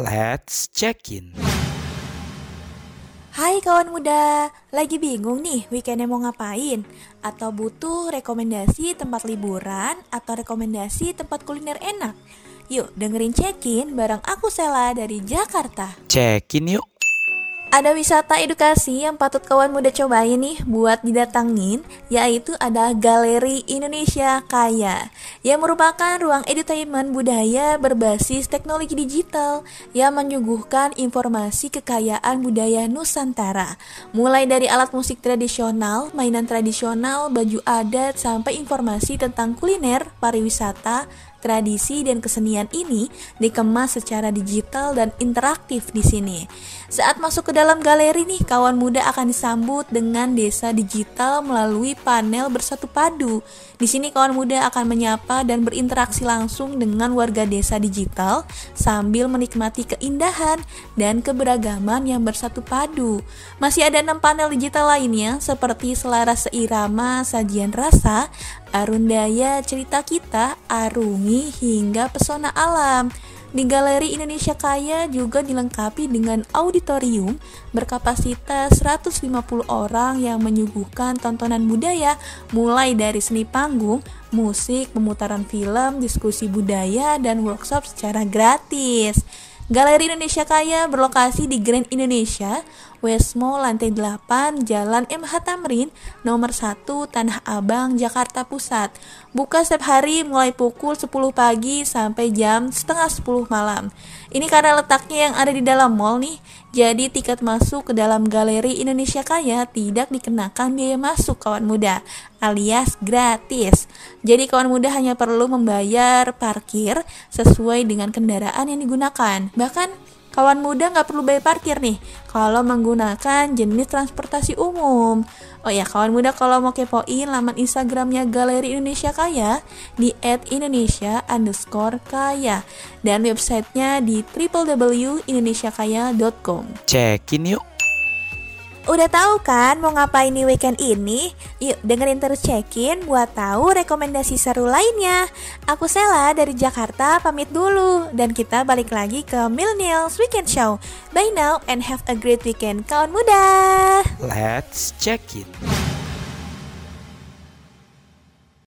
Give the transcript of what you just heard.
Let's check in. Hai kawan muda, lagi bingung nih weekendnya mau ngapain? Atau butuh rekomendasi tempat liburan atau rekomendasi tempat kuliner enak? Yuk dengerin check-in bareng aku Sela dari Jakarta. Check in yuk. Ada wisata edukasi yang patut kawan muda cobain nih buat didatangin, yaitu ada Galeri Indonesia Kaya, yang merupakan ruang edutainment budaya berbasis teknologi digital yang menyuguhkan informasi kekayaan budaya Nusantara, mulai dari alat musik tradisional, mainan tradisional, baju adat, sampai informasi tentang kuliner, pariwisata, Tradisi dan kesenian ini dikemas secara digital dan interaktif di sini. Saat masuk ke dalam galeri nih, kawan muda akan disambut dengan desa digital melalui panel bersatu padu. Di sini kawan muda akan menyapa dan berinteraksi langsung dengan warga desa digital sambil menikmati keindahan dan keberagaman yang bersatu padu. Masih ada enam panel digital lainnya seperti selaras seirama, sajian rasa, Arundaya cerita kita, arungi hingga pesona alam. Di Galeri Indonesia Kaya juga dilengkapi dengan auditorium berkapasitas 150 orang yang menyuguhkan tontonan budaya mulai dari seni panggung, musik, pemutaran film, diskusi budaya, dan workshop secara gratis. Galeri Indonesia Kaya berlokasi di Grand Indonesia, Westmo lantai 8, Jalan MH Tamrin, nomor 1, Tanah Abang, Jakarta Pusat. Buka setiap hari mulai pukul 10 pagi sampai jam setengah 10 malam. Ini karena letaknya yang ada di dalam mall nih, jadi tiket masuk ke dalam Galeri Indonesia Kaya tidak dikenakan biaya masuk kawan muda, alias gratis. Jadi kawan muda hanya perlu membayar parkir sesuai dengan kendaraan yang digunakan. Bahkan kawan muda nggak perlu bayar parkir nih kalau menggunakan jenis transportasi umum. Oh ya, kawan muda kalau mau kepoin laman Instagramnya Galeri Indonesia Kaya di @indonesia underscore kaya dan websitenya di www.indonesiakaya.com. Check in yuk. Udah tahu kan mau ngapain di weekend ini? Yuk dengerin terus check-in buat tahu rekomendasi seru lainnya. Aku Sela dari Jakarta pamit dulu dan kita balik lagi ke Millennials Weekend Show. Bye now and have a great weekend kawan muda. Let's check in.